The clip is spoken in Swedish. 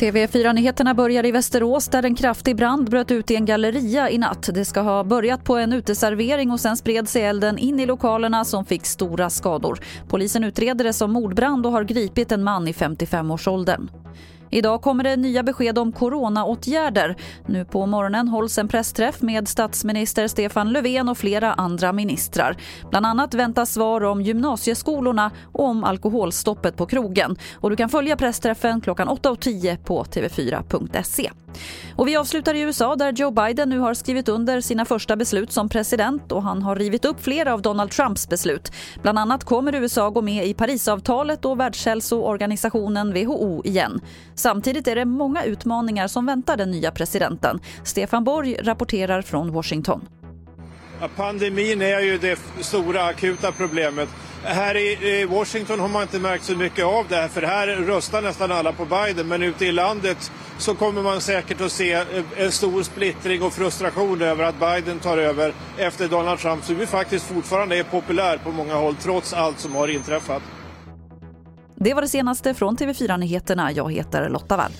TV4-nyheterna börjar i Västerås där en kraftig brand bröt ut i en galleria i natt. Det ska ha börjat på en uteservering och sen spred sig elden in i lokalerna som fick stora skador. Polisen utreder det som mordbrand och har gripit en man i 55-årsåldern. Idag kommer det nya besked om coronaåtgärder. Nu på morgonen hålls en pressträff med statsminister Stefan Löfven och flera andra ministrar. Bland annat väntas svar om gymnasieskolorna och om alkoholstoppet på krogen. Och du kan följa pressträffen klockan 8.10 på tv4.se. Och vi avslutar i USA där Joe Biden nu har skrivit under sina första beslut som president och han har rivit upp flera av Donald Trumps beslut. Bland annat kommer USA gå med i Parisavtalet och Världshälsoorganisationen WHO igen. Samtidigt är det många utmaningar som väntar den nya presidenten. Stefan Borg rapporterar från Washington. Ja, pandemin är ju det stora akuta problemet. Här i Washington har man inte märkt så mycket av det här för här röstar nästan alla på Biden men ute i landet så kommer man säkert att se eh, en stor splittring och frustration över att Biden tar över efter Donald Trump som ju faktiskt fortfarande är populär på många håll trots allt som har inträffat. Det var det senaste från TV4 Nyheterna. Jag heter Lotta Wall.